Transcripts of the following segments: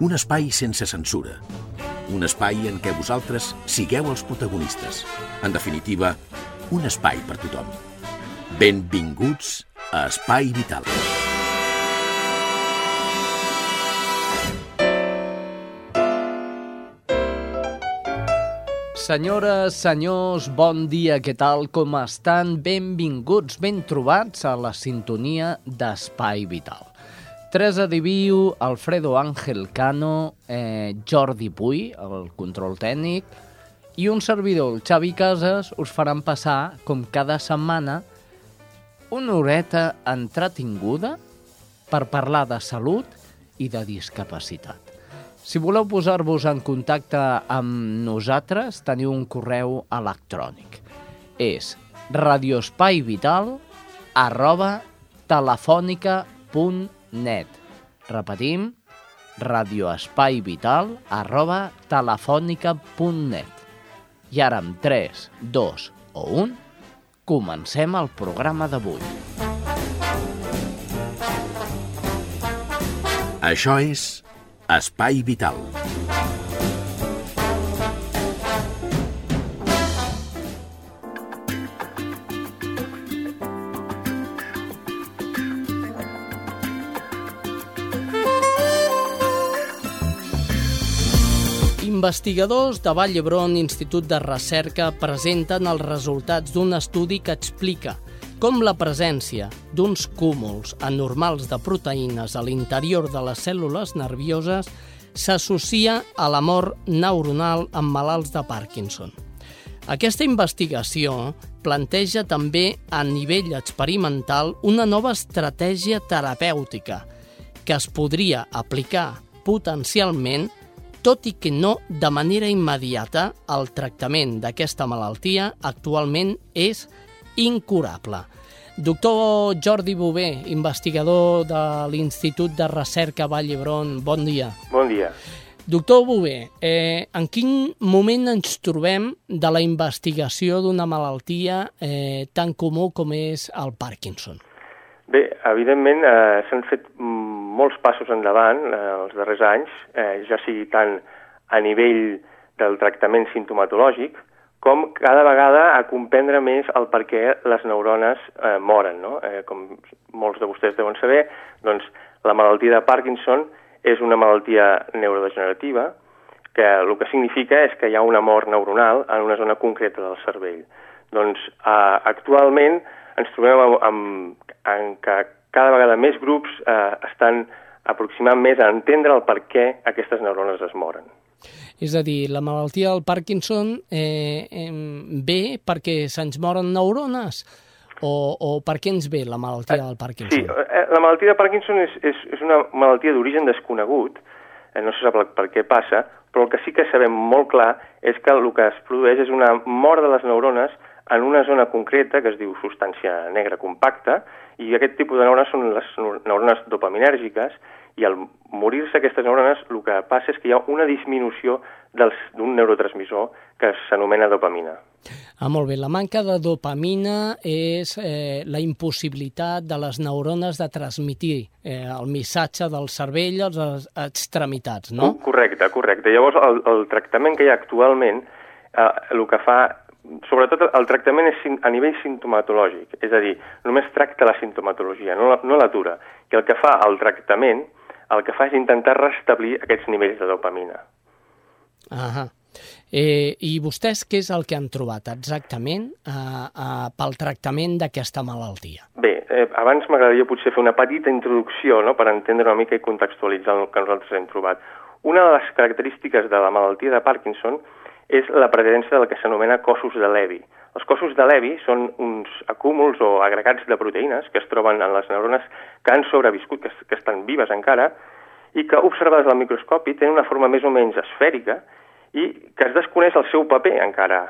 Un espai sense censura. Un espai en què vosaltres sigueu els protagonistes. En definitiva, un espai per tothom. Benvinguts a Espai Vital. Senyores, senyors, bon dia, què tal, com estan? Benvinguts, ben trobats a la sintonia d'Espai Vital. Teresa Diviu, Alfredo Ángel Cano, eh, Jordi Puy, el control tècnic, i un servidor, el Xavi Casas, us faran passar, com cada setmana, una horeta entretinguda per parlar de salut i de discapacitat. Si voleu posar-vos en contacte amb nosaltres, teniu un correu electrònic. És radioespaivital arroba telefònica.net. Repetim, radioespaivital arroba telefònica.net. I ara amb 3, 2 o 1, comencem el programa d'avui. Això és Espai Vital. Investigadors de Vall d'Hebron Institut de Recerca presenten els resultats d'un estudi que explica com la presència d'uns cúmuls anormals de proteïnes a l'interior de les cèl·lules nervioses s'associa a la mort neuronal en malalts de Parkinson. Aquesta investigació planteja també a nivell experimental una nova estratègia terapèutica que es podria aplicar potencialment tot i que no de manera immediata el tractament d'aquesta malaltia actualment és incurable. Doctor Jordi Bové, investigador de l'Institut de Recerca Vall d'Hebron, bon dia. Bon dia. Doctor Bové, eh, en quin moment ens trobem de la investigació d'una malaltia eh, tan comú com és el Parkinson? Bé, evidentment eh, s'han fet molts passos endavant eh, els darrers anys, eh, ja sigui tant a nivell del tractament sintomatològic, com cada vegada a comprendre més el per què les neurones eh, moren. No? Eh, com molts de vostès deuen saber, doncs, la malaltia de Parkinson és una malaltia neurodegenerativa que el que significa és que hi ha una mort neuronal en una zona concreta del cervell. Doncs eh, actualment ens trobem amb, amb, en que cada vegada més grups eh, estan aproximant més a entendre el per què aquestes neurones es moren. És a dir, la malaltia del Parkinson eh, eh, ve perquè se'ns moren neurones o, o per què ens ve la malaltia del Parkinson? Sí, eh, la malaltia de Parkinson és, és, és una malaltia d'origen desconegut, eh, no se sap per què passa, però el que sí que sabem molt clar és que el que es produeix és una mort de les neurones en una zona concreta que es diu substància negra compacta i aquest tipus de neurones són les neurones dopaminèrgiques i al morir-se aquestes neurones el que passa és que hi ha una disminució d'un neurotransmissor que s'anomena dopamina. Ah, molt bé. La manca de dopamina és eh, la impossibilitat de les neurones de transmitir eh, el missatge del cervell a les extremitats, no? Correcte, correcte. Llavors, el, el tractament que hi ha actualment, eh, el que fa sobretot el tractament és a nivell sintomatològic, és a dir, només tracta la sintomatologia, no l'atura. I el que fa el tractament, el que fa és intentar restablir aquests nivells de dopamina. Ahà. Eh, I vostès què és el que han trobat exactament eh, eh, pel tractament d'aquesta malaltia? Bé, eh, abans m'agradaria potser fer una petita introducció no?, per entendre una mica i contextualitzar el que nosaltres hem trobat. Una de les característiques de la malaltia de Parkinson és la presència del que s'anomena cossos de Levi. Els cossos de Levi són uns acúmuls o agregats de proteïnes que es troben en les neurones que han sobreviscut, que, que estan vives encara, i que, observades al microscopi, tenen una forma més o menys esfèrica i que es desconeix el seu paper encara.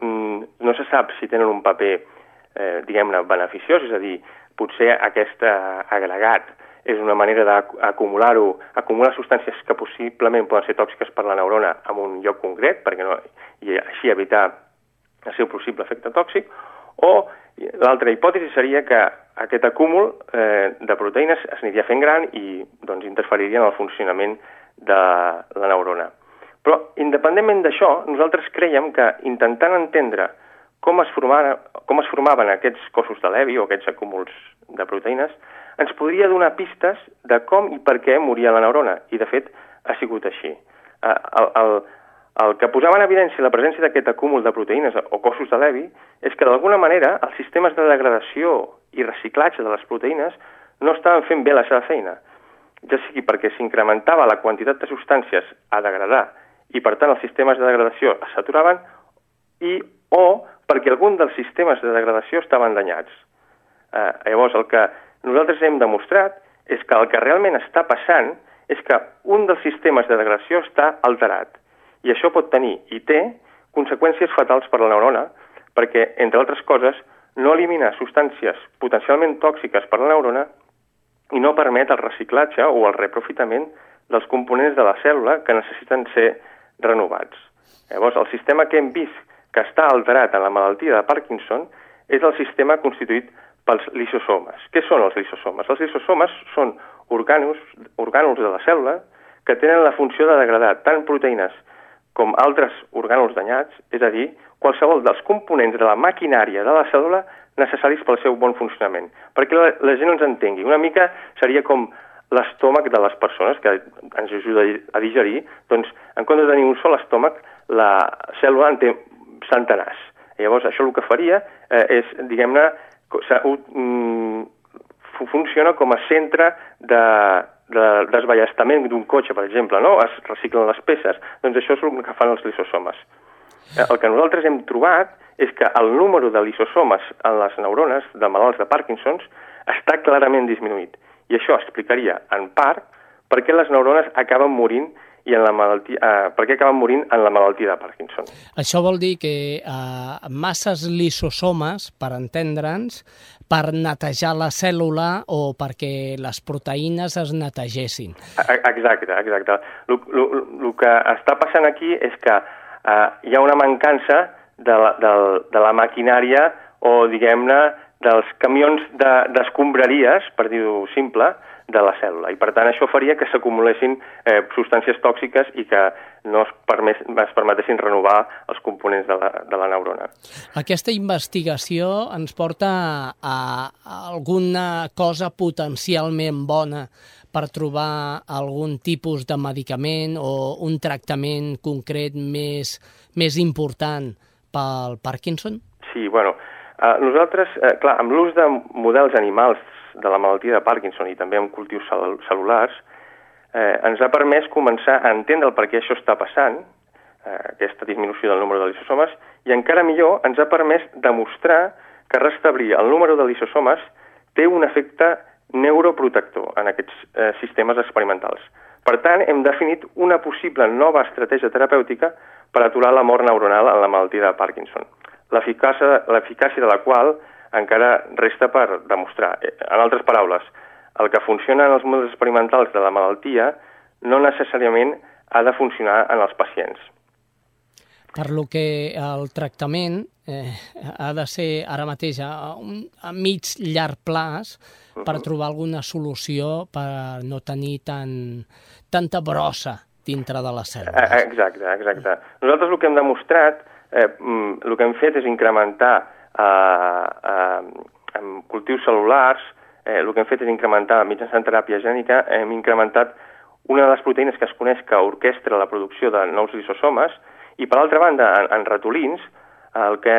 Mm, no se sap si tenen un paper, eh, diguem-ne, beneficiós, és a dir, potser aquest eh, agregat és una manera d'acumular-ho, acumular substàncies que possiblement poden ser tòxiques per la neurona en un lloc concret, perquè no, i així evitar el seu possible efecte tòxic, o l'altra hipòtesi seria que aquest acúmul eh, de proteïnes es aniria fent gran i doncs, interferiria en el funcionament de la neurona. Però, independentment d'això, nosaltres creiem que intentant entendre com es, formara, com es formaven aquests cossos de Levi o aquests acúmuls de proteïnes, ens podria donar pistes de com i per què moria la neurona, i de fet ha sigut així. Eh, el, el, el que posava en evidència la presència d'aquest acúmul de proteïnes o cossos de Levi és que d'alguna manera els sistemes de degradació i reciclatge de les proteïnes no estaven fent bé la seva feina, ja sigui perquè s'incrementava la quantitat de substàncies a degradar i per tant els sistemes de degradació es saturaven i o perquè algun dels sistemes de degradació estaven danyats. Eh, llavors, el que nosaltres hem demostrat és que el que realment està passant és que un dels sistemes de degradació està alterat. I això pot tenir, i té, conseqüències fatals per a la neurona, perquè, entre altres coses, no elimina substàncies potencialment tòxiques per a la neurona i no permet el reciclatge o el reprofitament dels components de la cèl·lula que necessiten ser renovats. Llavors, el sistema que hem vist que està alterat en la malaltia de Parkinson és el sistema constituït pels lisosomes. Què són els lisosomes? Els lisosomes són orgànuls, orgànuls de la cèl·lula que tenen la funció de degradar tant proteïnes com altres orgànuls danyats, és a dir, qualsevol dels components de la maquinària de la cèl·lula necessaris pel seu bon funcionament. Perquè la, la gent ens entengui. Una mica seria com l'estómac de les persones, que ens ajuda a digerir, doncs, en comptes de tenir un sol estómac, la cèl·lula en té centenars. Llavors, això el que faria eh, és, diguem-ne, mm, funciona com a centre de, de desballestament d'un cotxe, per exemple, no? es reciclen les peces, doncs això és el que fan els lisosomes. Eh, el que nosaltres hem trobat és que el número de lisosomes en les neurones de malalts de Parkinsons està clarament disminuït. I això explicaria, en part, per què les neurones acaben morint i en la malaltia, eh, per què acaben morint en la malaltia de Parkinson. Això vol dir que eh, masses lisosomes, per entendre'ns, per netejar la cèl·lula o perquè les proteïnes es netegessin. Exacte, exacte. El que està passant aquí és que eh, hi ha una mancança de la, de, de la maquinària o, diguem-ne, dels camions d'escombraries, de, per dir-ho simple, de la cèl·lula. I, per tant, això faria que s'acumulessin eh, substàncies tòxiques i que no es, permet, es permetessin renovar els components de la, de la neurona. Aquesta investigació ens porta a, a alguna cosa potencialment bona per trobar algun tipus de medicament o un tractament concret més, més important pel Parkinson? Sí, bueno, eh, nosaltres, eh, clar, amb l'ús de models animals de la malaltia de Parkinson i també amb cultius cel cel·lulars, eh, ens ha permès començar a entendre el per què això està passant, eh, aquesta disminució del número de lisosomes, i encara millor ens ha permès demostrar que restablir el número de lisosomes té un efecte neuroprotector en aquests eh, sistemes experimentals. Per tant, hem definit una possible nova estratègia terapèutica per aturar la mort neuronal en la malaltia de Parkinson, l'eficàcia de la qual encara resta per demostrar. En altres paraules, el que funciona en els models experimentals de la malaltia no necessàriament ha de funcionar en els pacients. Per lo que el tractament eh, ha de ser ara mateix a, un, a mig llarg plaç per trobar alguna solució per no tenir tan, tanta brossa dintre de la cèl·lula. Eh, exacte, exacte. Nosaltres el que hem demostrat, eh, mm, el que hem fet és incrementar eh, eh, amb cultius cel·lulars, eh, el que hem fet és incrementar, mitjançant teràpia gènica, hem incrementat una de les proteïnes que es coneix que orquestra la producció de nous lisosomes, i per altra banda, en, en ratolins, el que,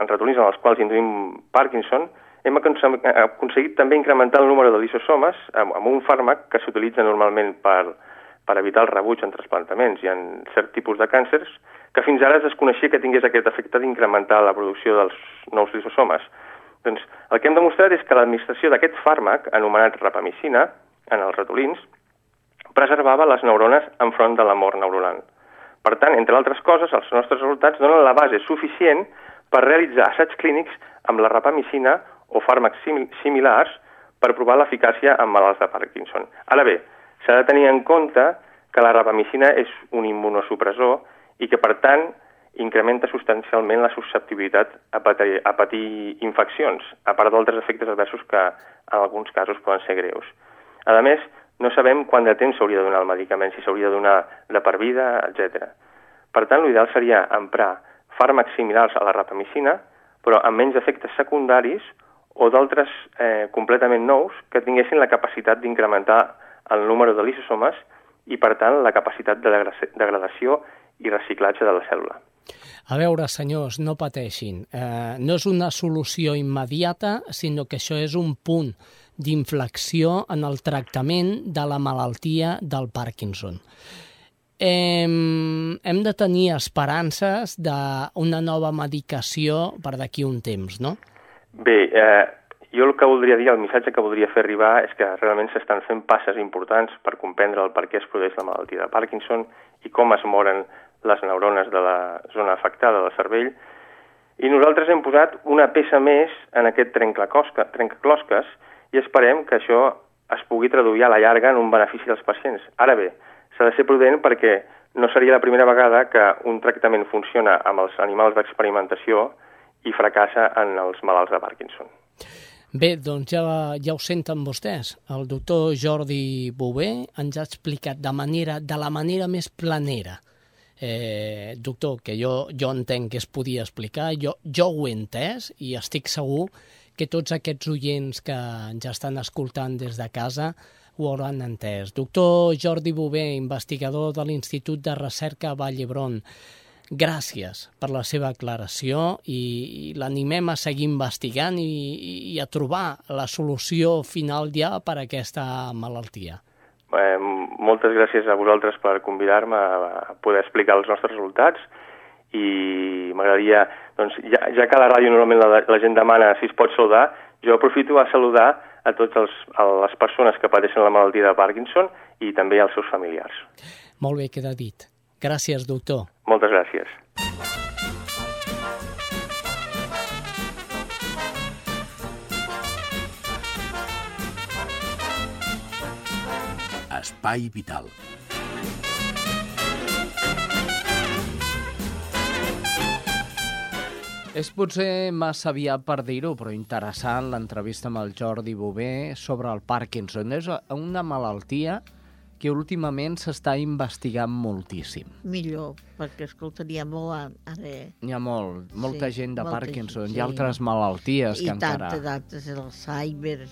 en ratolins en els quals induïm Parkinson, hem aconseguit també incrementar el número de lisosomes amb, amb un fàrmac que s'utilitza normalment per, per evitar el rebuig en trasplantaments i en cert tipus de càncers, que fins ara es desconeixia que tingués aquest efecte d'incrementar la producció dels nous lisosomes. Doncs el que hem demostrat és que l'administració d'aquest fàrmac, anomenat rapamicina, en els ratolins, preservava les neurones enfront de la mort neuronal. Per tant, entre altres coses, els nostres resultats donen la base suficient per realitzar assaigs clínics amb la rapamicina o fàrmacs sim similars per provar l'eficàcia en malalts de Parkinson. Ara bé, s'ha de tenir en compte que la rapamicina és un immunosupressor i que, per tant, incrementa substancialment la susceptibilitat a patir, a patir infeccions, a part d'altres efectes adversos que en alguns casos poden ser greus. A més, no sabem quant de temps s'hauria de donar el medicament, si s'hauria de donar de per vida, etc. Per tant, l'ideal seria emprar fàrmacs similars a la rapamicina, però amb menys efectes secundaris o d'altres eh, completament nous que tinguessin la capacitat d'incrementar el número de lisosomes i, per tant, la capacitat de degradació i reciclatge de la cèl·lula. A veure, senyors, no pateixin. Eh, no és una solució immediata, sinó que això és un punt d'inflexió en el tractament de la malaltia del Parkinson. Hem, hem de tenir esperances d'una nova medicació per d'aquí un temps, no? Bé, eh, jo el que voldria dir, el missatge que voldria fer arribar és que realment s'estan fent passes importants per comprendre el per què es produeix la malaltia de Parkinson i com es moren les neurones de la zona afectada del cervell, i nosaltres hem posat una peça més en aquest trencaclosques i esperem que això es pugui traduir a la llarga en un benefici dels pacients. Ara bé, s'ha de ser prudent perquè no seria la primera vegada que un tractament funciona amb els animals d'experimentació i fracassa en els malalts de Parkinson. Bé, doncs ja, ja ho senten vostès. El doctor Jordi Bové ens ha explicat de, manera, de la manera més planera eh, doctor, que jo, jo entenc que es podia explicar, jo, jo ho he entès i estic segur que tots aquests oients que ja estan escoltant des de casa ho hauran entès. Doctor Jordi Bové, investigador de l'Institut de Recerca Vall d'Hebron, gràcies per la seva aclaració i, i l'animem a seguir investigant i, i a trobar la solució final ja per a aquesta malaltia. Eh, moltes gràcies a vosaltres per convidar-me a poder explicar els nostres resultats i m'agradaria, doncs, ja, ja que a la ràdio normalment la, la gent demana si es pot saludar, jo aprofito a saludar a totes les persones que pateixen la malaltia de Parkinson i també als seus familiars. Molt bé, queda dit. Gràcies, doctor. Moltes gràcies. Espai Vital. És potser massa aviat per dir-ho, però interessant l'entrevista amb el Jordi Bové sobre el Parkinson. És una malaltia que últimament s'està investigant moltíssim. Millor, perquè escoltaria molt ara... Hi ha molt, molta sí, gent de Parkinson, gent, sí. hi ha altres malalties I que encara... I tantes, l'Alzheimer,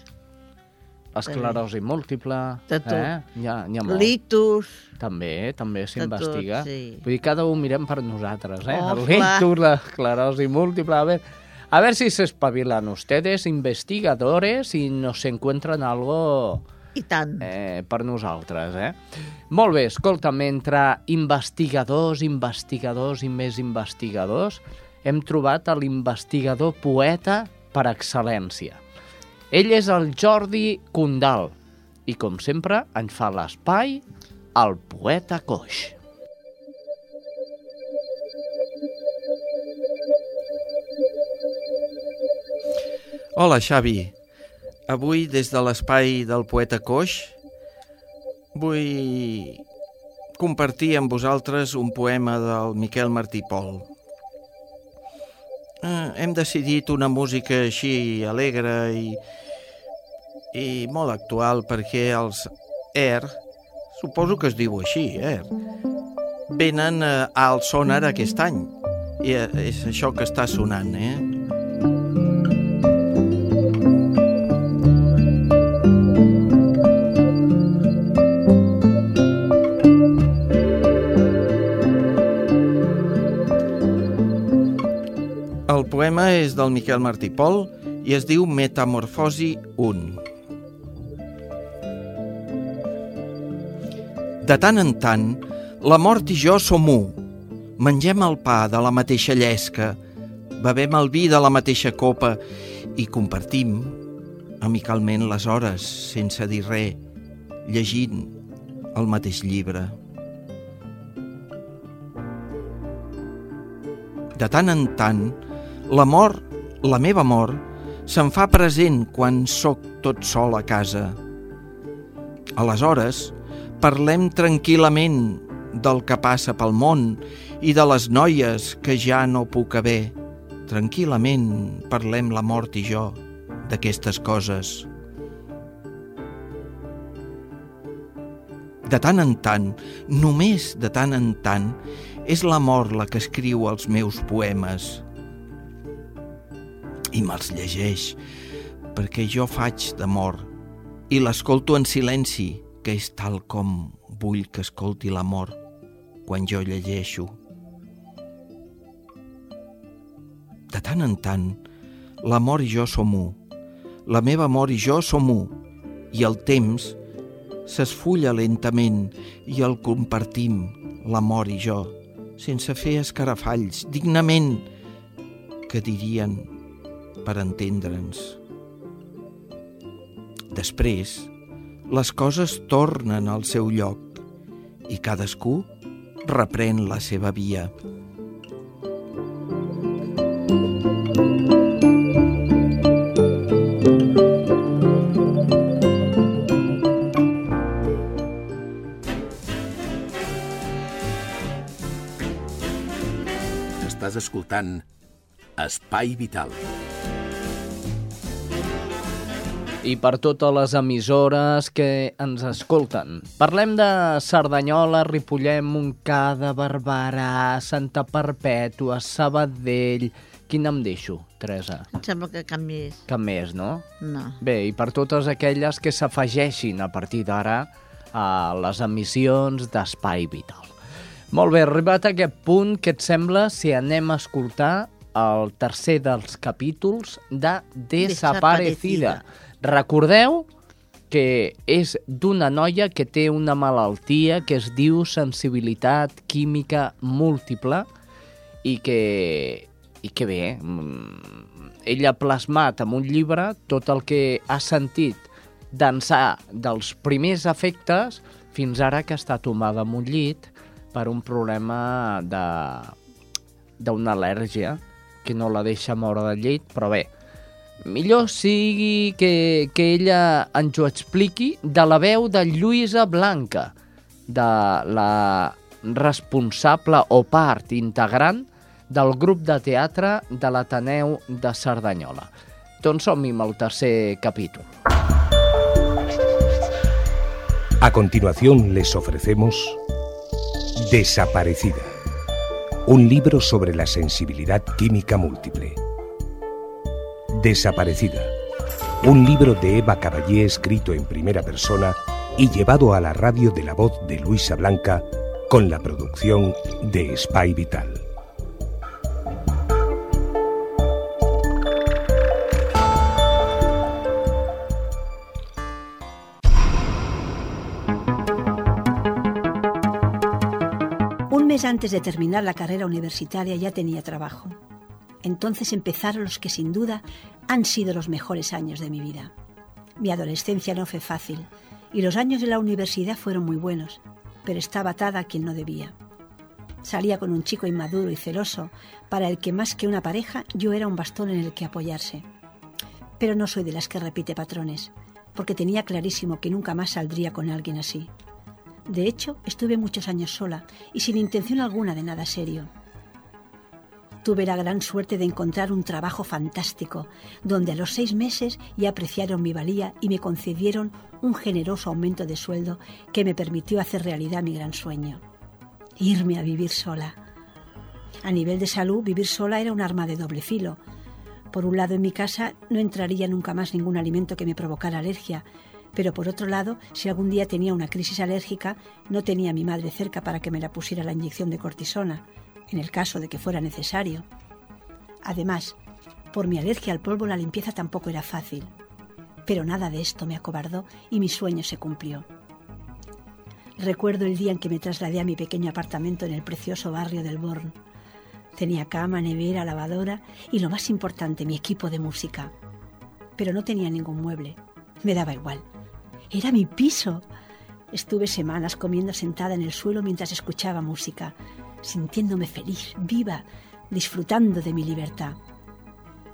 esclerosi múltiple... De tot. Eh? Hi ha, hi ha molt. Litus... També, també s'investiga. Sí. Vull dir, cada un mirem per nosaltres, eh? Oh, el litus, l'esclerosi múltiple... A veure, a ver si se espabilan ustedes, investigadores, i nos encuentran algo... I tant. Eh, per nosaltres, eh? Molt bé, escolta, mentre investigadors, investigadors i més investigadors, hem trobat l'investigador poeta per excel·lència. Ell és el Jordi Condal i, com sempre, en fa l'espai el poeta coix. Hola, Xavi. Avui, des de l'espai del poeta coix, vull compartir amb vosaltres un poema del Miquel Martí Pol. Eh, hem decidit una música així alegre i i molt actual perquè els Air, suposo que es diu així, Air, venen eh, al sonar aquest any. I eh, és això que està sonant, eh? El poema és del Miquel Martí Pol i es diu Metamorfosi 1. De tant en tant, la mort i jo som un. Mengem el pa de la mateixa llesca, bevem el vi de la mateixa copa i compartim amicalment les hores sense dir res, llegint, el mateix llibre. De tant en tant, l'amor, la meva mort, se'm fa present quan sóc tot sol a casa. Aleshores, parlem tranquil·lament del que passa pel món i de les noies que ja no puc haver. Tranquil·lament parlem la mort i jo d'aquestes coses. De tant en tant, només de tant en tant, és la mort la que escriu els meus poemes. I me'ls llegeix, perquè jo faig d'amor i l'escolto en silenci, que és tal com vull que escolti l'amor quan jo llegeixo. De tant en tant, l'amor i jo som u. La meva amor i jo som u. I el temps s'esfulla lentament i el compartim, l'amor i jo, sense fer escarafalls, dignament, que dirien per entendre'ns. Després, les coses tornen al seu lloc i cadascú reprèn la seva via. Estàs escoltant Espai Vital. I per totes les emissores que ens escolten. Parlem de Cerdanyola, Ripollet, Montcada, Barberà, Santa Perpètua, Sabadell... Quin em deixo, Teresa? Em sembla que cap més. Cap més, no? No. Bé, i per totes aquelles que s'afegeixin a partir d'ara a les emissions d'Espai Vital. Molt bé, arribat a aquest punt, què et sembla si anem a escoltar el tercer dels capítols de Desaparecida? Desaparecida. Recordeu que és d'una noia que té una malaltia que es diu sensibilitat química múltiple i que, i que bé, mm, ella ha plasmat en un llibre tot el que ha sentit d'ençà dels primers efectes fins ara que està tomada en un llit per un problema de d'una al·lèrgia que no la deixa moure del llit, però bé, millor sigui que, que ella ens ho expliqui de la veu de Lluïsa Blanca, de la responsable o part integrant del grup de teatre de l'Ateneu de Cerdanyola. Doncs som-hi amb el tercer capítol. A continuación les ofrecemos Desaparecida, un libro sobre la sensibilidad química múltiple. Desaparecida, un libro de Eva Caballé escrito en primera persona y llevado a la radio de la voz de Luisa Blanca con la producción de Spy Vital. Un mes antes de terminar la carrera universitaria ya tenía trabajo. Entonces empezaron los que sin duda han sido los mejores años de mi vida. Mi adolescencia no fue fácil y los años de la universidad fueron muy buenos, pero estaba atada a quien no debía. Salía con un chico inmaduro y celoso, para el que más que una pareja yo era un bastón en el que apoyarse. Pero no soy de las que repite patrones, porque tenía clarísimo que nunca más saldría con alguien así. De hecho, estuve muchos años sola y sin intención alguna de nada serio. Tuve la gran suerte de encontrar un trabajo fantástico, donde a los seis meses ya apreciaron mi valía y me concedieron un generoso aumento de sueldo que me permitió hacer realidad mi gran sueño, irme a vivir sola. A nivel de salud, vivir sola era un arma de doble filo. Por un lado, en mi casa no entraría nunca más ningún alimento que me provocara alergia, pero por otro lado, si algún día tenía una crisis alérgica, no tenía a mi madre cerca para que me la pusiera la inyección de cortisona en el caso de que fuera necesario. Además, por mi alergia al polvo la limpieza tampoco era fácil. Pero nada de esto me acobardó y mi sueño se cumplió. Recuerdo el día en que me trasladé a mi pequeño apartamento en el precioso barrio del Born. Tenía cama, nevera, lavadora y lo más importante, mi equipo de música. Pero no tenía ningún mueble. Me daba igual. Era mi piso. Estuve semanas comiendo sentada en el suelo mientras escuchaba música, sintiéndome feliz, viva, disfrutando de mi libertad.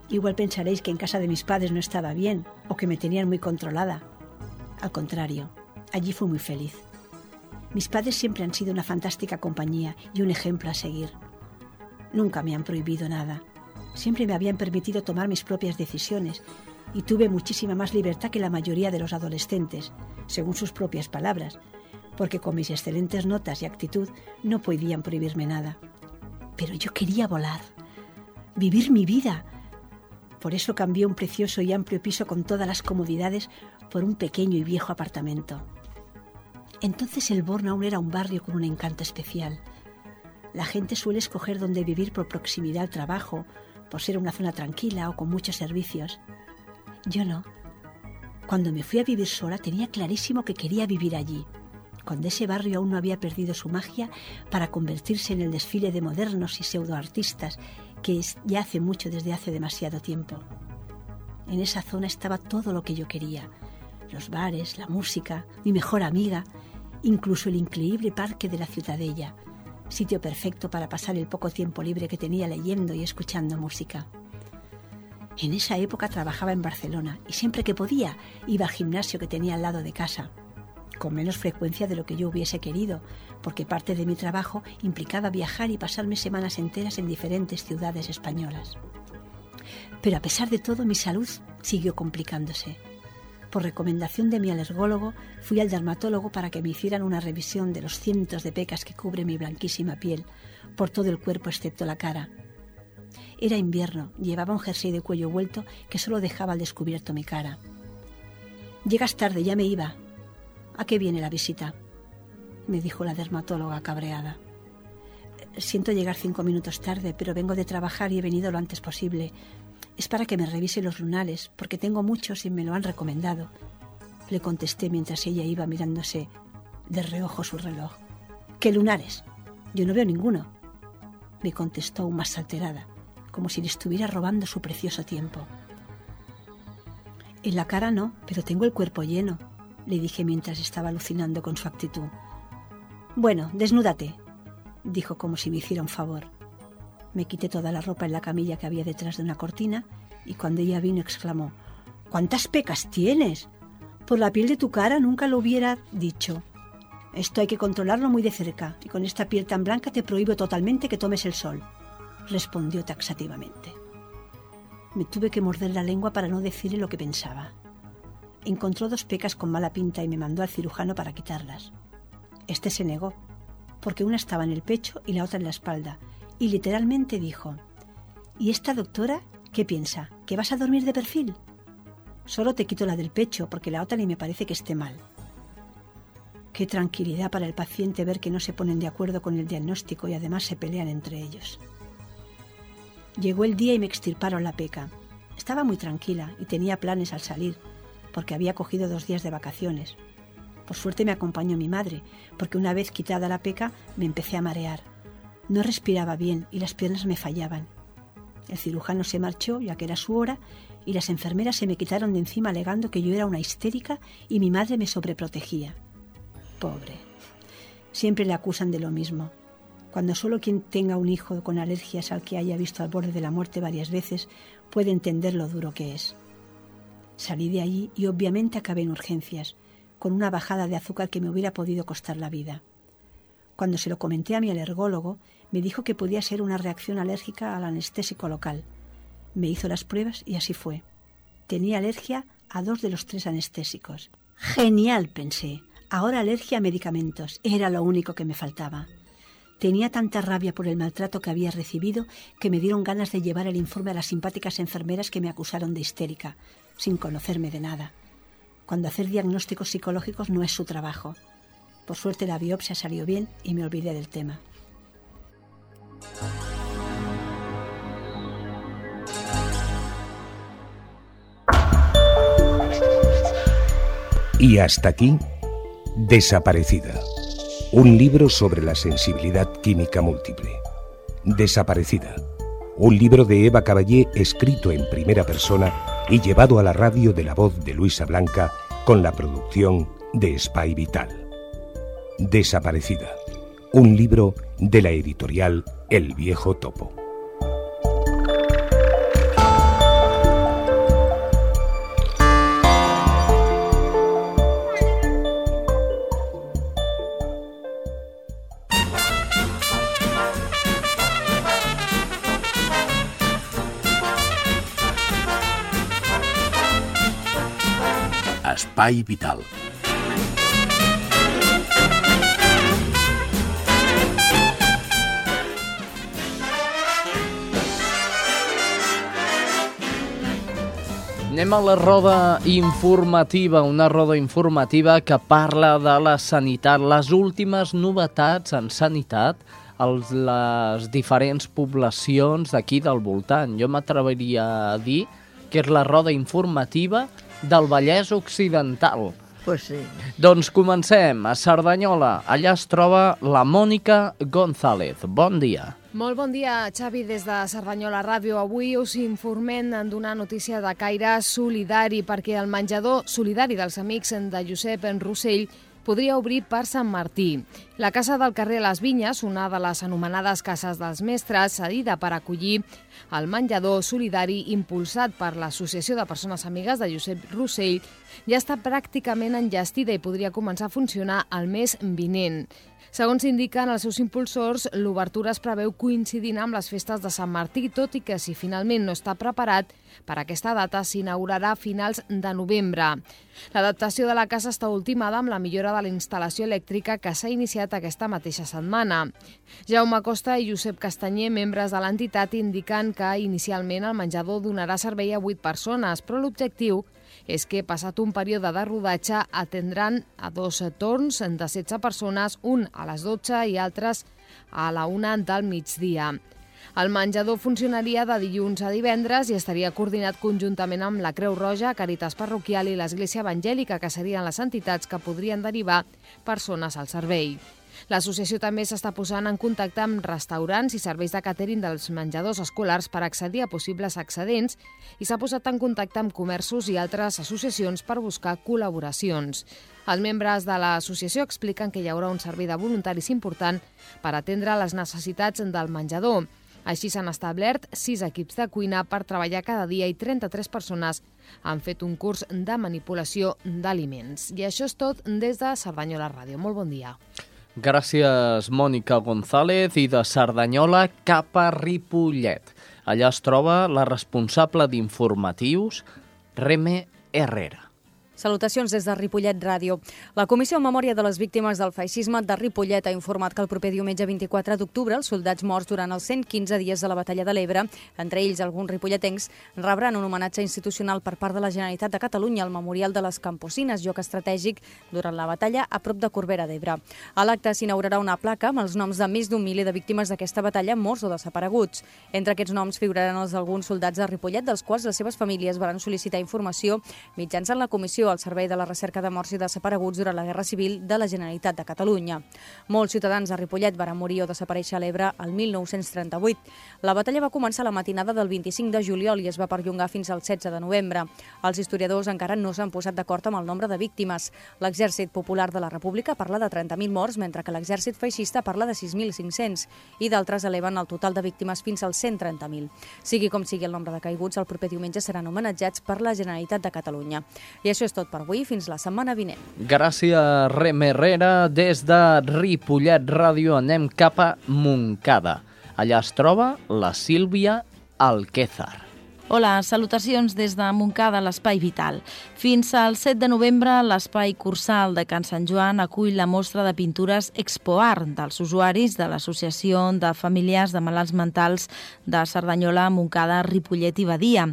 Igual pensaréis que en casa de mis padres no estaba bien o que me tenían muy controlada. Al contrario, allí fui muy feliz. Mis padres siempre han sido una fantástica compañía y un ejemplo a seguir. Nunca me han prohibido nada. Siempre me habían permitido tomar mis propias decisiones y tuve muchísima más libertad que la mayoría de los adolescentes, según sus propias palabras, porque con mis excelentes notas y actitud no podían prohibirme nada. Pero yo quería volar, vivir mi vida. Por eso cambié un precioso y amplio piso con todas las comodidades por un pequeño y viejo apartamento. Entonces el Born aún era un barrio con un encanto especial. La gente suele escoger dónde vivir por proximidad al trabajo, por ser una zona tranquila o con muchos servicios. Yo no. Cuando me fui a vivir sola tenía clarísimo que quería vivir allí, cuando ese barrio aún no había perdido su magia para convertirse en el desfile de modernos y pseudoartistas que ya hace mucho desde hace demasiado tiempo. En esa zona estaba todo lo que yo quería, los bares, la música, mi mejor amiga, incluso el increíble parque de la Ciudadella, sitio perfecto para pasar el poco tiempo libre que tenía leyendo y escuchando música. En esa época trabajaba en Barcelona y siempre que podía iba al gimnasio que tenía al lado de casa, con menos frecuencia de lo que yo hubiese querido, porque parte de mi trabajo implicaba viajar y pasarme semanas enteras en diferentes ciudades españolas. Pero a pesar de todo mi salud siguió complicándose por recomendación de mi alergólogo, fui al dermatólogo para que me hicieran una revisión de los cientos de pecas que cubre mi blanquísima piel, por todo el cuerpo excepto la cara. Era invierno, llevaba un jersey de cuello vuelto que solo dejaba al descubierto mi cara. Llegas tarde, ya me iba. ¿A qué viene la visita? me dijo la dermatóloga cabreada. Siento llegar cinco minutos tarde, pero vengo de trabajar y he venido lo antes posible. Es para que me revise los lunares, porque tengo muchos y me lo han recomendado. Le contesté mientras ella iba mirándose de reojo su reloj. ¿Qué lunares? Yo no veo ninguno. Me contestó aún más alterada, como si le estuviera robando su precioso tiempo. En la cara no, pero tengo el cuerpo lleno, le dije mientras estaba alucinando con su actitud. Bueno, desnúdate, dijo como si me hiciera un favor. Me quité toda la ropa en la camilla que había detrás de una cortina y cuando ella vino exclamó, ¿Cuántas pecas tienes? Por la piel de tu cara nunca lo hubiera dicho. Esto hay que controlarlo muy de cerca y con esta piel tan blanca te prohíbo totalmente que tomes el sol, respondió taxativamente. Me tuve que morder la lengua para no decirle lo que pensaba. Encontró dos pecas con mala pinta y me mandó al cirujano para quitarlas. Este se negó, porque una estaba en el pecho y la otra en la espalda, y literalmente dijo, ¿y esta doctora qué piensa? ¿Que vas a dormir de perfil? Solo te quito la del pecho porque la otra ni me parece que esté mal. Qué tranquilidad para el paciente ver que no se ponen de acuerdo con el diagnóstico y además se pelean entre ellos. Llegó el día y me extirparon la peca. Estaba muy tranquila y tenía planes al salir, porque había cogido dos días de vacaciones. Por suerte me acompañó mi madre, porque una vez quitada la peca me empecé a marear. No respiraba bien y las piernas me fallaban. El cirujano se marchó, ya que era su hora, y las enfermeras se me quitaron de encima alegando que yo era una histérica y mi madre me sobreprotegía. Pobre. Siempre le acusan de lo mismo. Cuando solo quien tenga un hijo con alergias al que haya visto al borde de la muerte varias veces puede entender lo duro que es. Salí de allí y obviamente acabé en urgencias, con una bajada de azúcar que me hubiera podido costar la vida. Cuando se lo comenté a mi alergólogo, me dijo que podía ser una reacción alérgica al anestésico local. Me hizo las pruebas y así fue. Tenía alergia a dos de los tres anestésicos. Genial, pensé. Ahora alergia a medicamentos. Era lo único que me faltaba. Tenía tanta rabia por el maltrato que había recibido que me dieron ganas de llevar el informe a las simpáticas enfermeras que me acusaron de histérica, sin conocerme de nada. Cuando hacer diagnósticos psicológicos no es su trabajo. Por suerte la biopsia salió bien y me olvidé del tema. Y hasta aquí, Desaparecida. Un libro sobre la sensibilidad química múltiple. Desaparecida. Un libro de Eva Caballé escrito en primera persona y llevado a la radio de la voz de Luisa Blanca con la producción de Spy Vital. Desaparecida, un libro de la editorial El Viejo Topo. Espai Vital. Anem a la roda informativa, una roda informativa que parla de la sanitat, les últimes novetats en sanitat a les diferents poblacions d'aquí del voltant. Jo m'atreviria a dir que és la roda informativa del Vallès Occidental. Pues sí. Doncs comencem. A Cerdanyola, allà es troba la Mònica González. Bon dia. Molt bon dia, Xavi, des de Cerdanyola Ràdio. Avui us informem donar notícia de caire solidari perquè el menjador solidari dels amics de Josep en Rossell podria obrir per Sant Martí. La Casa del carrer Les Vinyes, una de les anomenades Cases dels Mestres, cedida per acollir el menjador solidari impulsat per l'Associació de Persones Amigues de Josep Rossell, ja està pràcticament enllestida i podria començar a funcionar el mes vinent. Segons indiquen els seus impulsors, l'obertura es preveu coincidint amb les festes de Sant Martí, tot i que si finalment no està preparat, per aquesta data s'inaugurarà a finals de novembre. L'adaptació de la casa està ultimada amb la millora de la instal·lació elèctrica que s'ha iniciat aquesta mateixa setmana. Jaume Costa i Josep Castanyer, membres de l'entitat, indiquen que inicialment el menjador donarà servei a 8 persones, però l'objectiu és que, passat un període de rodatge, atendran a dos torns de 16 persones, un a les 12 i altres a la una del migdia. El menjador funcionaria de dilluns a divendres i estaria coordinat conjuntament amb la Creu Roja, Caritas Parroquial i l'Església Evangèlica, que serien les entitats que podrien derivar persones al servei. L'associació també s'està posant en contacte amb restaurants i serveis de catering dels menjadors escolars per accedir a possibles excedents i s'ha posat en contacte amb comerços i altres associacions per buscar col·laboracions. Els membres de l'associació expliquen que hi haurà un servei de voluntaris important per atendre les necessitats del menjador. Així s'han establert sis equips de cuina per treballar cada dia i 33 persones han fet un curs de manipulació d'aliments. I això és tot des de Cerdanyola Ràdio. Molt bon dia. Gràcies, Mònica González, i de Cerdanyola cap a Ripollet. Allà es troba la responsable d'informatius, Reme Herrera. Salutacions des de Ripollet Ràdio. La Comissió en Memòria de les Víctimes del Feixisme de Ripollet ha informat que el proper diumenge 24 d'octubre els soldats morts durant els 115 dies de la Batalla de l'Ebre, entre ells alguns ripolletencs, rebran un homenatge institucional per part de la Generalitat de Catalunya al Memorial de les Camposines, lloc estratègic durant la batalla a prop de Corbera d'Ebre. A l'acte s'inaugurarà una placa amb els noms de més d'un miler de víctimes d'aquesta batalla morts o desapareguts. Entre aquests noms figuraran els d'alguns soldats de Ripollet, dels quals les seves famílies van sol·licitar informació mitjançant la comissió al Servei de la Recerca de Morts i Desapareguts durant la Guerra Civil de la Generalitat de Catalunya. Molts ciutadans de Ripollet van morir o desaparèixer a l'Ebre el 1938. La batalla va començar la matinada del 25 de juliol i es va perllongar fins al 16 de novembre. Els historiadors encara no s'han posat d'acord amb el nombre de víctimes. L'Exèrcit Popular de la República parla de 30.000 morts, mentre que l'exèrcit feixista parla de 6.500 i d'altres eleven el total de víctimes fins als 130.000. Sigui com sigui el nombre de caiguts, el proper diumenge seran homenatjats per la Generalitat de Catalunya. I això és tot per avui, fins la setmana vinent. Gràcies, Rem Herrera. Des de Ripollet Ràdio anem cap a Montcada. Allà es troba la Sílvia Alquézar. Hola, salutacions des de Montcada, l'Espai Vital. Fins al 7 de novembre, l'Espai Cursal de Can Sant Joan acull la mostra de pintures Expoart dels usuaris de l'Associació de Familiars de Malalts Mentals de Cerdanyola, Montcada, Ripollet i Badia.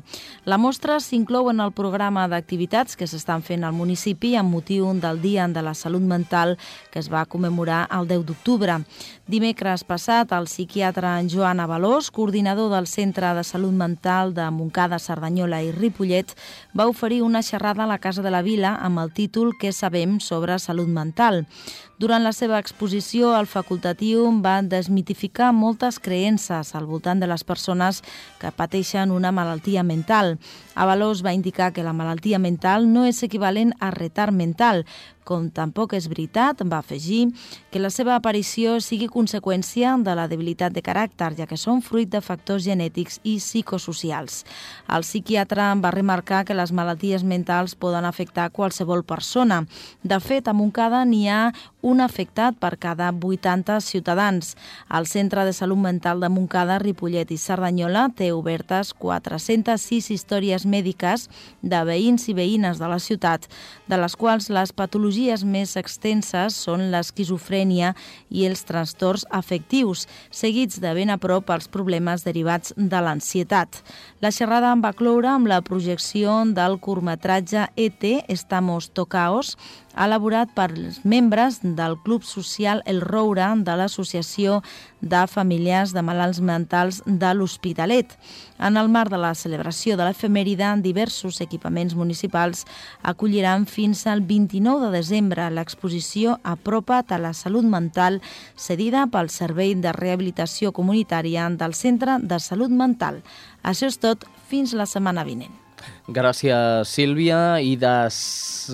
La mostra s'inclou en el programa d'activitats que s'estan fent al municipi amb motiu del Dia de la Salut Mental que es va commemorar el 10 d'octubre. Dimecres passat, el psiquiatre Joan Avalós, coordinador del Centre de Salut Mental de Montcada, Cerdanyola i Ripollet, va oferir una xerrada a la Casa de la Vila amb el títol Què sabem sobre salut mental. Durant la seva exposició, el facultatiu va desmitificar moltes creences al voltant de les persones que pateixen una malaltia mental. Avalós va indicar que la malaltia mental no és equivalent a retard mental, com tampoc és veritat, va afegir, que la seva aparició sigui conseqüència de la debilitat de caràcter, ja que són fruit de factors genètics i psicosocials. El psiquiatre va remarcar que les malalties mentals poden afectar qualsevol persona. De fet, a Montcada n'hi ha un afectat per cada 80 ciutadans. El Centre de Salut Mental de Montcada, Ripollet i Cerdanyola té obertes 406 històries mèdiques de veïns i veïnes de la ciutat, de les quals les patologies més extenses són l'esquizofrènia i els trastorns afectius, seguits de ben a prop els problemes derivats de l'ansietat. La xerrada va cloure amb la projecció del curtmetratge ET Estamos Tocaos, elaborat per els membres del Club Social El Roure de l'Associació de Familiars de Malalts Mentals de l'Hospitalet. En el marc de la celebració de l'efemèride, diversos equipaments municipals acolliran fins al 29 de desembre l'exposició Apropa't a la salut mental cedida pel Servei de Rehabilitació Comunitària del Centre de Salut Mental. Això és tot fins la setmana vinent. Gràcies, Sílvia. I de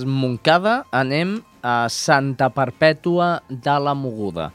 Montcada anem a Santa Perpètua de la Moguda.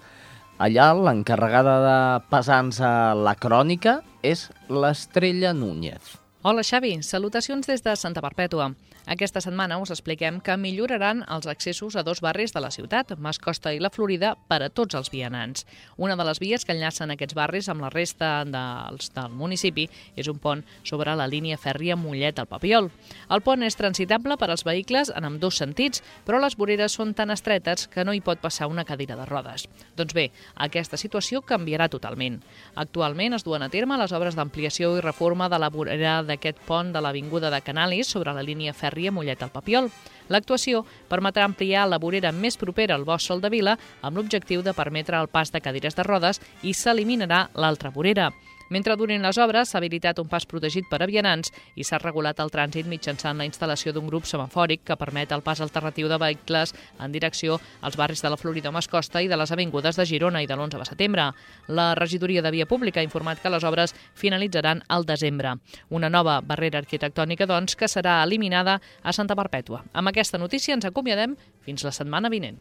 Allà l'encarregada de pesar-nos la crònica és l'Estrella Núñez. Hola, Xavi. Salutacions des de Santa Perpètua. Aquesta setmana us expliquem que milloraran els accessos a dos barris de la ciutat, Mascosta i la Florida, per a tots els vianants. Una de les vies que enllacen aquests barris amb la resta dels, del municipi és un pont sobre la línia fèrria Mollet al Papiol. El pont és transitable per als vehicles en amb dos sentits, però les voreres són tan estretes que no hi pot passar una cadira de rodes. Doncs bé, aquesta situació canviarà totalment. Actualment es duen a terme les obres d'ampliació i reforma de la vorera d'aquest pont de l'Avinguda de Canalis sobre la línia fèrria Ria Mollet al Papiol. L'actuació permetrà ampliar la vorera més propera al Bòssol de Vila amb l'objectiu de permetre el pas de cadires de rodes i s'eliminarà l'altra vorera. Mentre durin les obres, s'ha habilitat un pas protegit per a vianants i s'ha regulat el trànsit mitjançant la instal·lació d'un grup semafòric que permet el pas alternatiu de vehicles en direcció als barris de la Florida Mascosta i de les avingudes de Girona i de l'11 de setembre. La regidoria de Via Pública ha informat que les obres finalitzaran al desembre. Una nova barrera arquitectònica, doncs, que serà eliminada a Santa Perpètua. Amb aquesta notícia ens acomiadem fins la setmana vinent.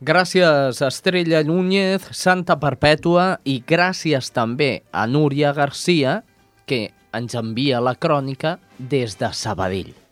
Gràcies Estrella Núñez, Santa Perpètua i gràcies també a Núria Garcia, que ens envia la crònica des de Sabadell.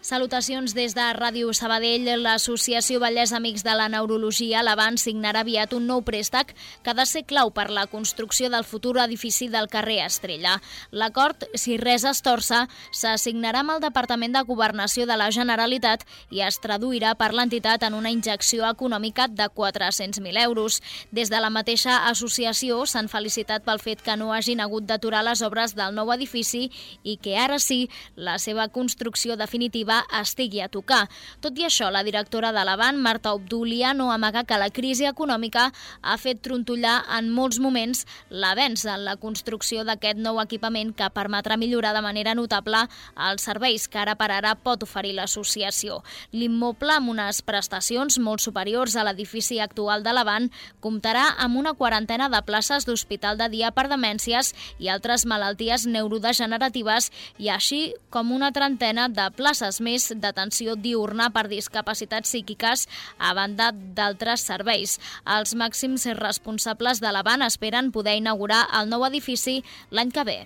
Salutacions des de Ràdio Sabadell. L'Associació Vallès Amics de la Neurologia, l'Avant, signarà aviat un nou préstec que ha de ser clau per la construcció del futur edifici del carrer Estrella. L'acord, si res es torça, s'assignarà amb el Departament de Governació de la Generalitat i es traduirà per l'entitat en una injecció econòmica de 400.000 euros. Des de la mateixa associació s'han felicitat pel fet que no hagin hagut d'aturar les obres del nou edifici i que ara sí la seva construcció definitiva estigui a tocar. Tot i això, la directora de l'Avant, Marta Obdúlia, no amaga que la crisi econòmica ha fet trontollar en molts moments l'avenç en la construcció d'aquest nou equipament que permetrà millorar de manera notable els serveis que ara per ara pot oferir l'associació. L'immoble, amb unes prestacions molt superiors a l'edifici actual de l'Avant, comptarà amb una quarantena de places d'hospital de dia per demències i altres malalties neurodegeneratives i així com una trentena de places més d'atenció diurna per discapacitats psíquiques a banda d'altres serveis. Els màxims responsables de l'Avant esperen poder inaugurar el nou edifici l'any que ve.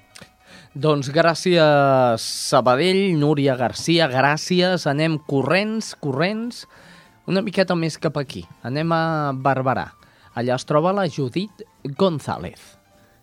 Doncs gràcies, Sabadell, Núria Garcia, gràcies. Anem corrents, corrents, una miqueta més cap aquí. Anem a Barberà. Allà es troba la Judit González.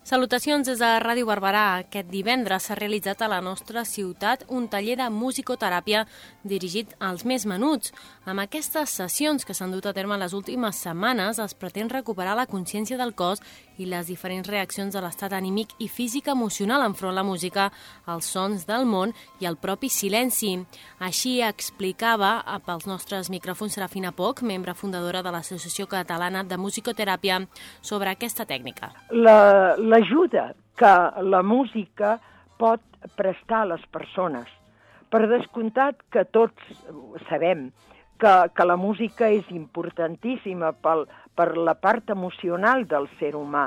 Salutacions des de Ràdio Barberà. Aquest divendres s'ha realitzat a la nostra ciutat un taller de musicoteràpia dirigit als més menuts. Amb aquestes sessions que s'han dut a terme les últimes setmanes es pretén recuperar la consciència del cos i les diferents reaccions de l'estat anímic i físic emocional enfront la música, els sons del món i el propi silenci. Així explicava pels nostres micròfons Serafina Poc, membre fundadora de l'Associació Catalana de Musicoteràpia, sobre aquesta tècnica. L'ajuda la, que la música pot prestar a les persones. Per descomptat que tots sabem que, que la música és importantíssima pel, per la part emocional del ser humà,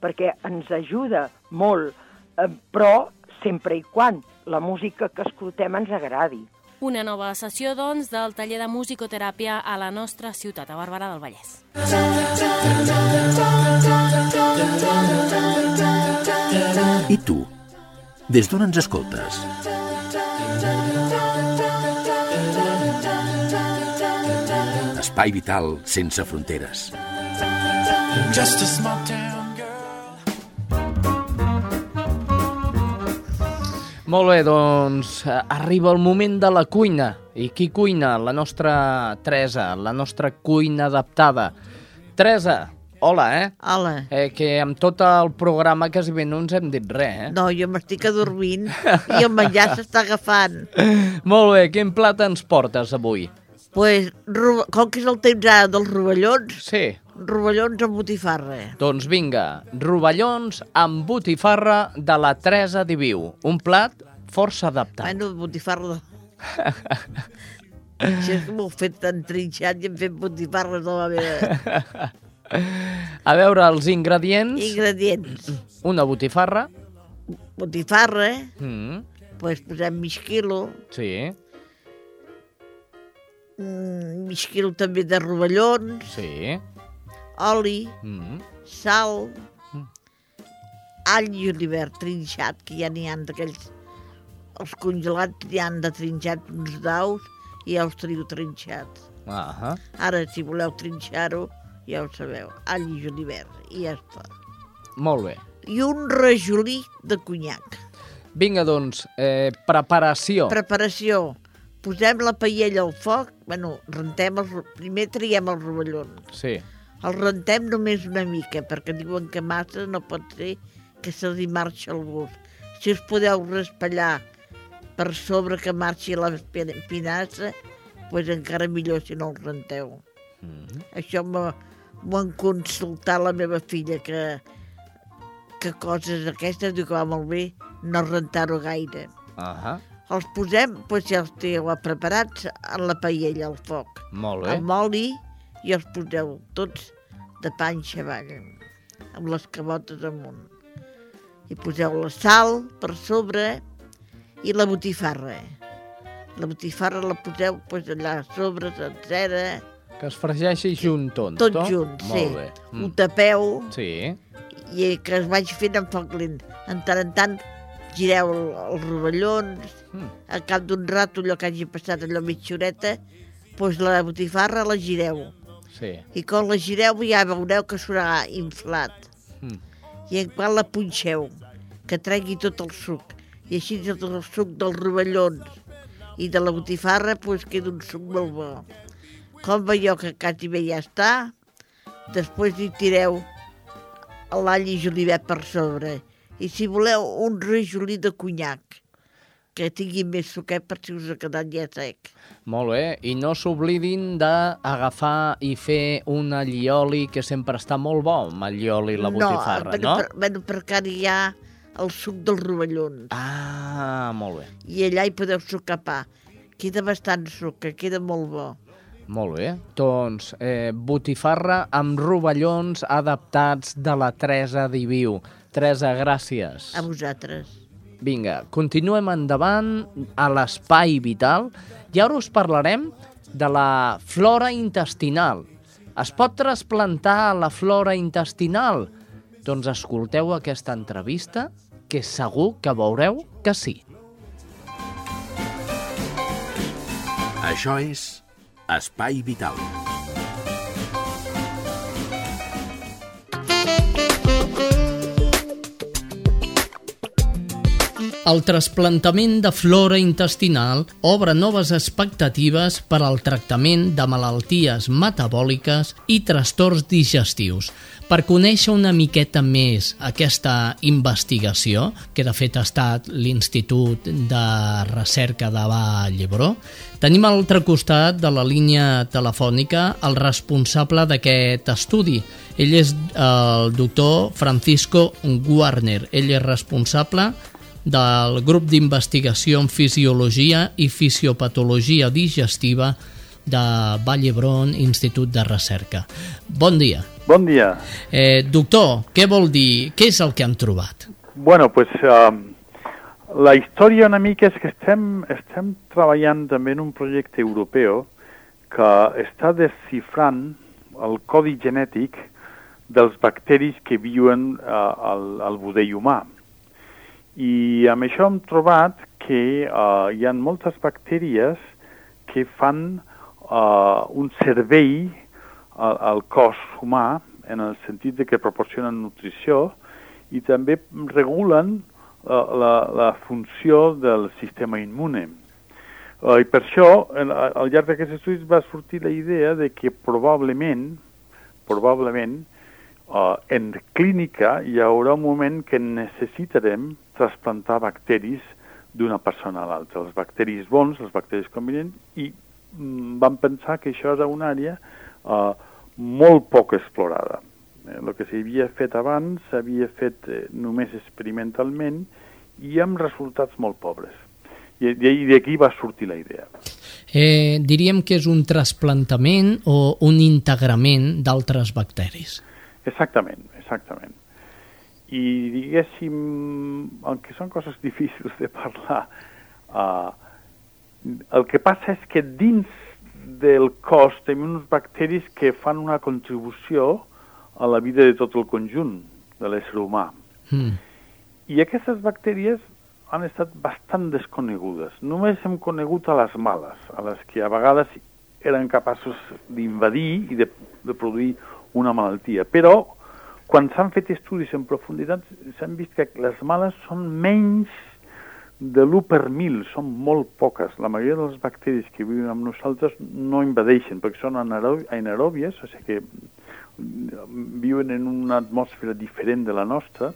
perquè ens ajuda molt, eh, però sempre i quan la música que escoltem ens agradi. Una nova sessió, doncs, del taller de musicoteràpia a la nostra ciutat, a Barberà del Vallès. I tu? Des d'on ens escoltes? Espai vital sense fronteres. Just a small town Molt bé, doncs eh, arriba el moment de la cuina. I qui cuina? La nostra Teresa, la nostra cuina adaptada. Teresa, hola, eh? Hola. Eh, que amb tot el programa quasi bé no ens hem dit res, eh? No, jo m'estic adormint i el menjar s'està agafant. Molt bé, quin plat ens portes avui? Pues, com que és el temps ara dels rovellons, sí. Rovellons amb botifarra. Doncs vinga, rovellons amb botifarra de la Teresa Diviu. Un plat força adaptat. Bueno, botifarra... Si és que m'ho fet tan trinxat i hem fet botifarres de la meva... A veure, els ingredients... Ingredients. Una botifarra. Botifarra, Mm, pues posem mig quilo, sí, mm, mig quilo també de rovellons, sí. Oli, Mm, sal, all i olivert trinxat, que ja n'hi ha d'aquells... Els congelats n'hi han de trinxat uns daus i ja els teniu trinxats. ahà. Ara, si voleu trinxar-ho, ja ho sabeu, all i julivert, i ja està. Molt bé. I un rajolí de conyac. Vinga, doncs, eh, preparació. Preparació. Posem la paella al foc, bueno, rentem els, primer triem els rovellons. Sí. Els rentem només una mica, perquè diuen que massa no pot ser que se li marxa el gust. Si us podeu raspallar per sobre que marxi la pi- pinassa, doncs encara millor si no el renteu. Mhm. Això m'ho han consultat la meva filla, que, que coses aquestes, diu que va molt bé no rentar-ho gaire. Ahà. Els posem, doncs ja els teniu preparats en la paella al foc. Molt bé. Amb oli i els poseu tots de panxa avall, amb les cabotes amunt. I poseu la sal per sobre i la botifarra. La botifarra la poseu doncs, allà a sobre, sencera, Que es fregeixi junt tot, tot no? junt, sí. Molt bé. Mm. Ho tapeu Sí. i que es vagi fent en foc lent. En tant en tant gireu el, els rovellons, Mm. al cap d'un rato allò que hagi passat allò mitja horeta, doncs la botifarra la gireu. Sí. I quan la gireu ja veureu que s'haurà inflat. Mm. I en quan la punxeu, que tregui tot el suc. I així tot el suc dels rovellons i de la botifarra doncs queda un suc molt bo. Com veieu que quasi bé ja està, després hi tireu l'all i julivert per sobre. I si voleu un rajolí de conyac, que tingui més suquet per si us ha quedat ja sec. Molt bé. I no s'oblidin d'agafar i fer un allioli, que sempre està molt bo, amb allioli i la botifarra, bueno, no? Per, bueno, perquè ara hi ha el suc dels rovellons. Ah, molt bé. I allà hi podeu sucar pa. Queda bastant suc, que queda molt bo. Molt bé. Doncs eh, botifarra amb rovellons adaptats de la Teresa Diviu. Teresa, gràcies. A vosaltres. Vinga, continuem endavant a l'espai vital i ara us parlarem de la flora intestinal. Es pot trasplantar la flora intestinal? Doncs escolteu aquesta entrevista que segur que veureu que sí. Això és Espai Vital. El trasplantament de flora intestinal obre noves expectatives per al tractament de malalties metabòliques i trastorns digestius. Per conèixer una miqueta més aquesta investigació, que de fet ha estat l'Institut de Recerca de Vall tenim a l'altre costat de la línia telefònica el responsable d'aquest estudi. Ell és el doctor Francisco Warner. Ell és responsable del grup d'investigació en fisiologia i fisiopatologia digestiva de Vall d'Hebron Institut de Recerca. Bon dia. Bon dia. Eh, doctor, què vol dir, què és el que han trobat? Bueno, pues um, La història una mica és que estem, estem treballant també en un projecte europeu que està descifrant el codi genètic dels bacteris que viuen uh, al, al budell humà. I amb això hem trobat que uh, hi ha moltes bactèries que fan uh, un servei al, al cos humà en el sentit de que proporcionen nutrició i també regulen uh, la, la funció del sistema immune. Uh, I per això, en, al llarg d'aquests estudis va sortir la idea de que probablement, probablement, uh, en clínica hi haurà un moment que necessitarem trasplantar bacteris d'una persona a l'altra, els bacteris bons, els bacteris convenients, i mm, vam pensar que això era una àrea uh, molt poc explorada. Eh, el que s'havia fet abans s'havia fet eh, només experimentalment i amb resultats molt pobres. I, i d'aquí va sortir la idea. Eh, diríem que és un trasplantament o un integrament d'altres bacteris. Exactament, exactament. I diguéssim, aunque són coses difícils de parlar, uh, el que passa és que dins del cos tenim uns bacteris que fan una contribució a la vida de tot el conjunt de l'ésser humà. Mm. I aquestes bactèries han estat bastant desconegudes. Només hem conegut a les males, a les que a vegades eren capaços d'invadir i de, de produir una malaltia. Però, quan s'han fet estudis en profunditat, s'han vist que les males són menys de l'1 per mil, són molt poques. La majoria de les bacteris que viuen amb nosaltres no invadeixen, perquè són anaeròbies, o sigui que viuen en una atmosfera diferent de la nostra,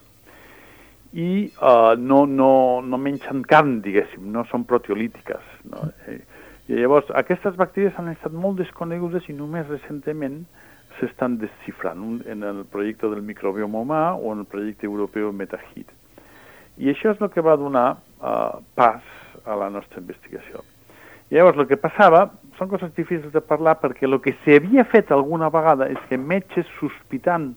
i uh, no, no, no mengen carn, diguéssim, no són proteolítiques. No? Eh, I llavors, aquestes bacteris han estat molt desconegudes i només recentment s'estan desxifrant un, en el projecte del microbioma humà o en el projecte europeu MetaHit. I això és el que va donar uh, pas a la nostra investigació. I llavors, el que passava, són coses difícils de parlar perquè el que s'havia fet alguna vegada és que metges sospitant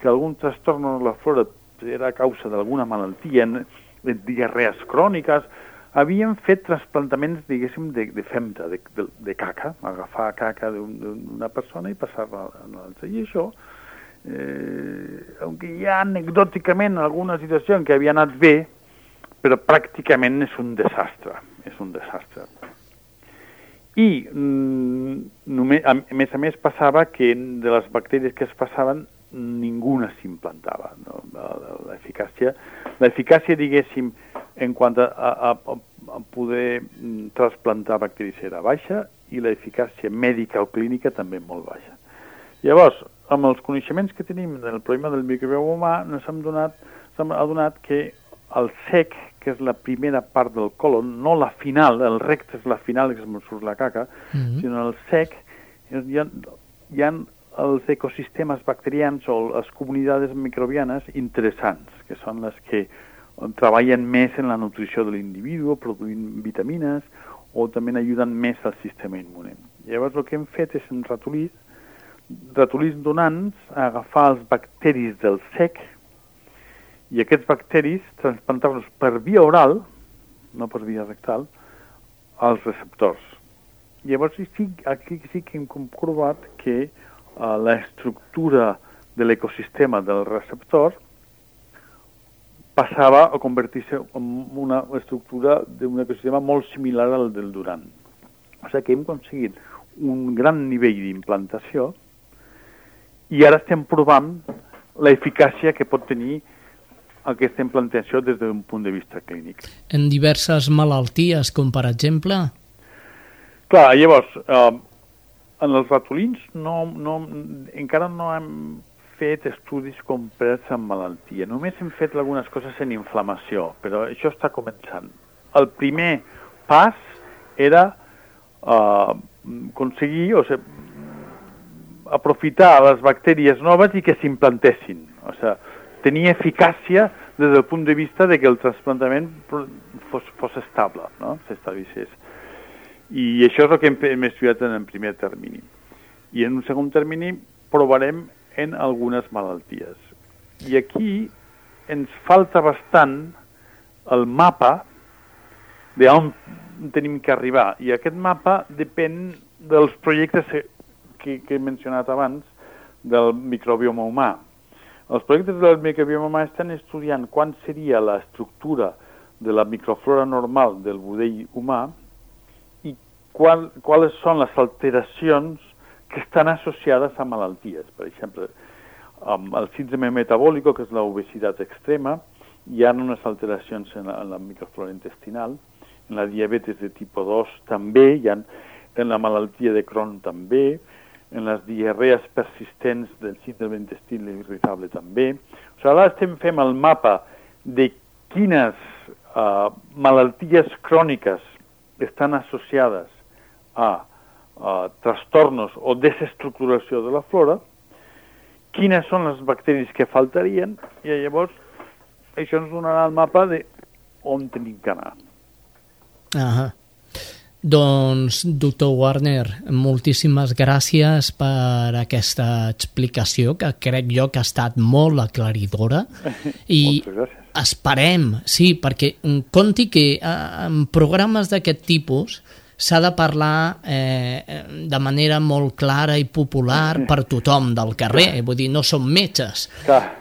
que algun trastorn de la flora era causa d'alguna malaltia, diarrees cròniques, havien fet trasplantaments, diguéssim, de, de femta, de, de, de caca, agafar caca d'una persona i passar-la a l'altra. I això, eh, aunque hi ha anecdòticament alguna situació en què havia anat bé, però pràcticament és un desastre, és un desastre. I mm, només, a, més a més passava que de les bactèries que es passaven ninguna s'implantava. No? L'eficàcia, l'eficàcia, diguéssim, en quant a, a, a poder mm, trasplantar bacteris era baixa i l'eficàcia mèdica o clínica també molt baixa. Llavors, amb els coneixements que tenim del problema del microbioma humà, ens hem donat, hem adonat que el sec, que és la primera part del colon, no la final, el recte és la final, que es surt la caca, mm -hmm. sinó el sec, hi ha, hi ha els ecosistemes bacterians o les comunitats microbianes interessants, que són les que treballen més en la nutrició de l'individu, produint vitamines, o també ajuden més al sistema immune. Llavors el que hem fet és en ratolís, ratolís donants agafar els bacteris del sec i aquests bacteris transplantar-los per via oral, no per via rectal, als receptors. Llavors sí, aquí sí que hem comprovat que uh, l'estructura de l'ecosistema del receptor passava a convertir-se en una estructura d'un ecosistema molt similar al del durant. O sigui que hem aconseguit un gran nivell d'implantació i ara estem provant l'eficàcia que pot tenir aquesta implantació des d'un punt de vista clínic. En diverses malalties, com per exemple? Clar, llavors, eh, en els ratolins no, no, encara no hem fet estudis complets en malaltia. Només hem fet algunes coses en inflamació, però això està començant. El primer pas era uh, aconseguir, o sigui, aprofitar les bactèries noves i que s'implantessin. O sigui, tenir eficàcia des del punt de vista de que el trasplantament fos, fos estable, no? s'establissés. I això és el que hem, hem estudiat en el primer termini. I en un segon termini provarem en algunes malalties. I aquí ens falta bastant el mapa d'on tenim que arribar. I aquest mapa depèn dels projectes que, que he mencionat abans del microbioma humà. Els projectes del microbioma humà estan estudiant quan seria l'estructura de la microflora normal del budell humà qual, quals són les alteracions que estan associades a malalties. Per exemple, amb el síndrome metabòlic, que és l'obesitat extrema, hi ha unes alteracions en la, en la microflora intestinal, en la diabetes de tipus 2 també, hi ha, en la malaltia de Crohn també, en les diarrees persistents del síndrome intestil irritable també. O sigui, ara estem fent el mapa de quines uh, malalties cròniques estan associades a uh, trastornos o desestructuració de la flora, quines són les bacteris que faltarien, i llavors això ens donarà el mapa de on tenim que anar. Ahà. Doncs, doctor Warner, moltíssimes gràcies per aquesta explicació que crec jo que ha estat molt aclaridora i esperem, sí, perquè conti que eh, en programes d'aquest tipus s'ha de parlar eh, de manera molt clara i popular per tothom del carrer, vull dir, no som metges.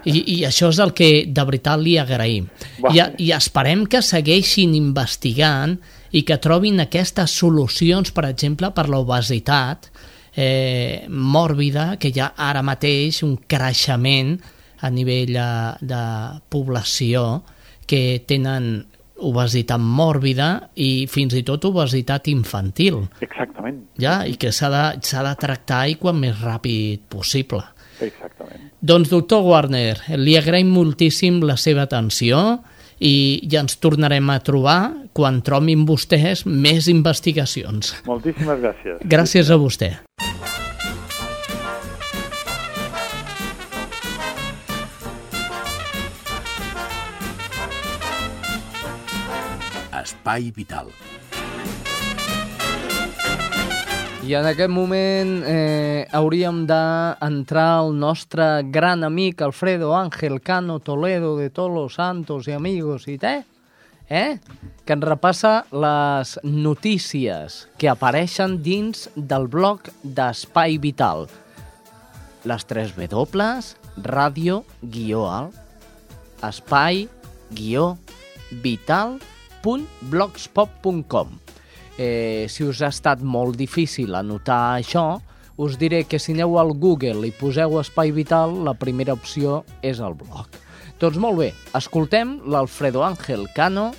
I, I això és el que de veritat li agraïm. I, I esperem que segueixin investigant i que trobin aquestes solucions, per exemple, per l'obesitat eh, mòrbida, que hi ha ara mateix un creixement a nivell de, de població que tenen obesitat mòrbida i fins i tot obesitat infantil. Exactament. Ja, i que s'ha de, de tractar i quan més ràpid possible. Exactament. Doncs, doctor Warner, li agraïm moltíssim la seva atenció i ja ens tornarem a trobar quan trobin vostès més investigacions. Moltíssimes gràcies. Gràcies a vostè. Espai Vital. I en aquest moment eh, hauríem d'entrar al nostre gran amic Alfredo Ángel Cano Toledo de Todos los Santos i Amigos i té, eh? que ens repassa les notícies que apareixen dins del blog d'Espai Vital. Les 3 W, ràdio, guió alt, espai, guió, vital, www.blogspot.com eh, Si us ha estat molt difícil anotar això, us diré que si aneu al Google i poseu Espai Vital, la primera opció és el blog. Doncs molt bé, escoltem l'Alfredo Ángel Cano,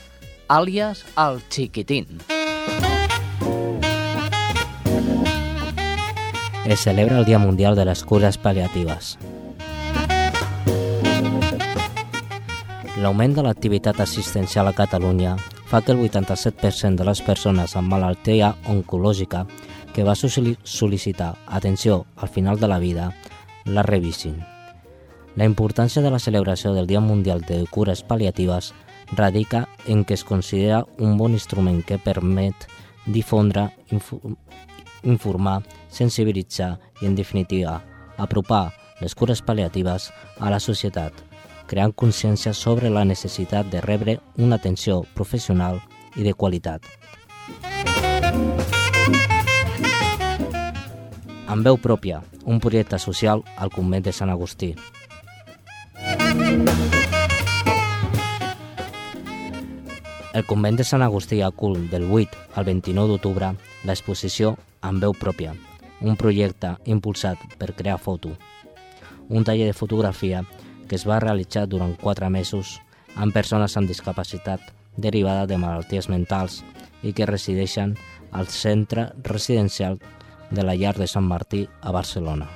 àlies el Chiquitín. Es celebra el Día Mundial de las Cures Paliatives. L'augment de l'activitat assistencial a Catalunya fa que el 87% de les persones amb malaltia oncològica que va sol·licitar atenció al final de la vida la revisin. La importància de la celebració del Dia Mundial de Cures Paliatives radica en que es considera un bon instrument que permet difondre, inf informar, sensibilitzar i, en definitiva, apropar les cures paliatives a la societat, creant consciència sobre la necessitat de rebre una atenció professional i de qualitat. Amb veu pròpia, un projecte social al convent de Sant Agustí. El convent de Sant Agustí acull del 8 al 29 d'octubre l'exposició Amb veu pròpia, un projecte impulsat per crear foto, un taller de fotografia que es va realitzar durant quatre mesos amb persones amb discapacitat derivada de malalties mentals i que resideixen al centre residencial de la Llar de Sant Martí a Barcelona.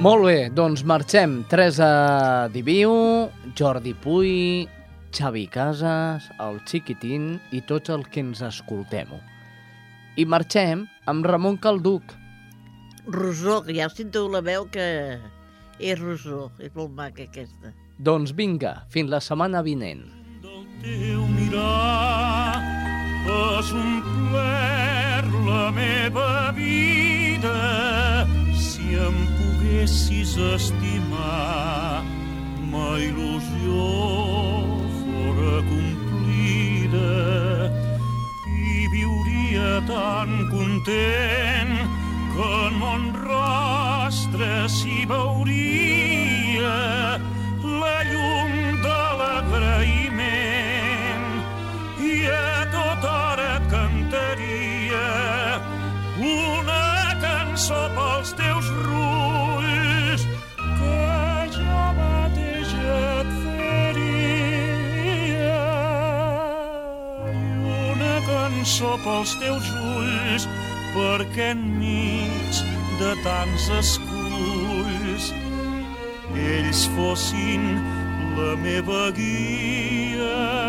Molt bé, doncs marxem. Teresa Diviu, Jordi Puy, Xavi Casas, el Chiquitín i tots els que ens escoltem. I marxem amb Ramon Calduc. Rosó, que ja sento la veu que és rosó, és molt maca aquesta. Doncs vinga, fins la setmana vinent. teu mirar has omplert la meva vida si em poguessis estimar ma il·lusió fora complida. I viuria tan content que en mon rostre s'hi veuria la llum de l'agraïment. I a tota hora cantaria una cançó pels teus rulls cançó pels teus ulls perquè enmig de tants esculls ells fossin la meva guia.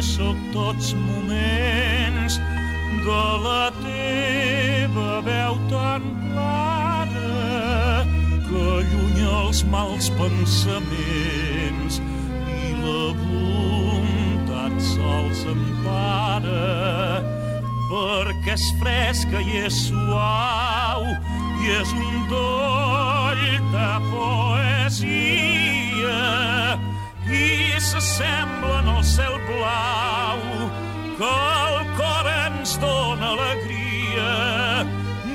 Sóc tots moments de la teva veu tan clara que allunya els mals pensaments i la bondat sols empara. Perquè és fresca i és suau i és un doll de poesia. I s'assemblen al cel blau que el cor ens dóna alegria.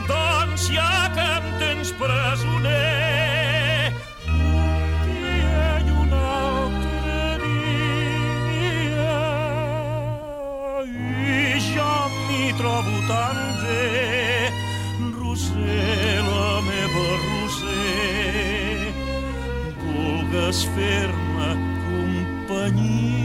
Doncs ja que em tens presoner un dia i un altre dia. I jo m'hi trobo tan bé Roser, la meva Roser. Vulgues fer-me compañía.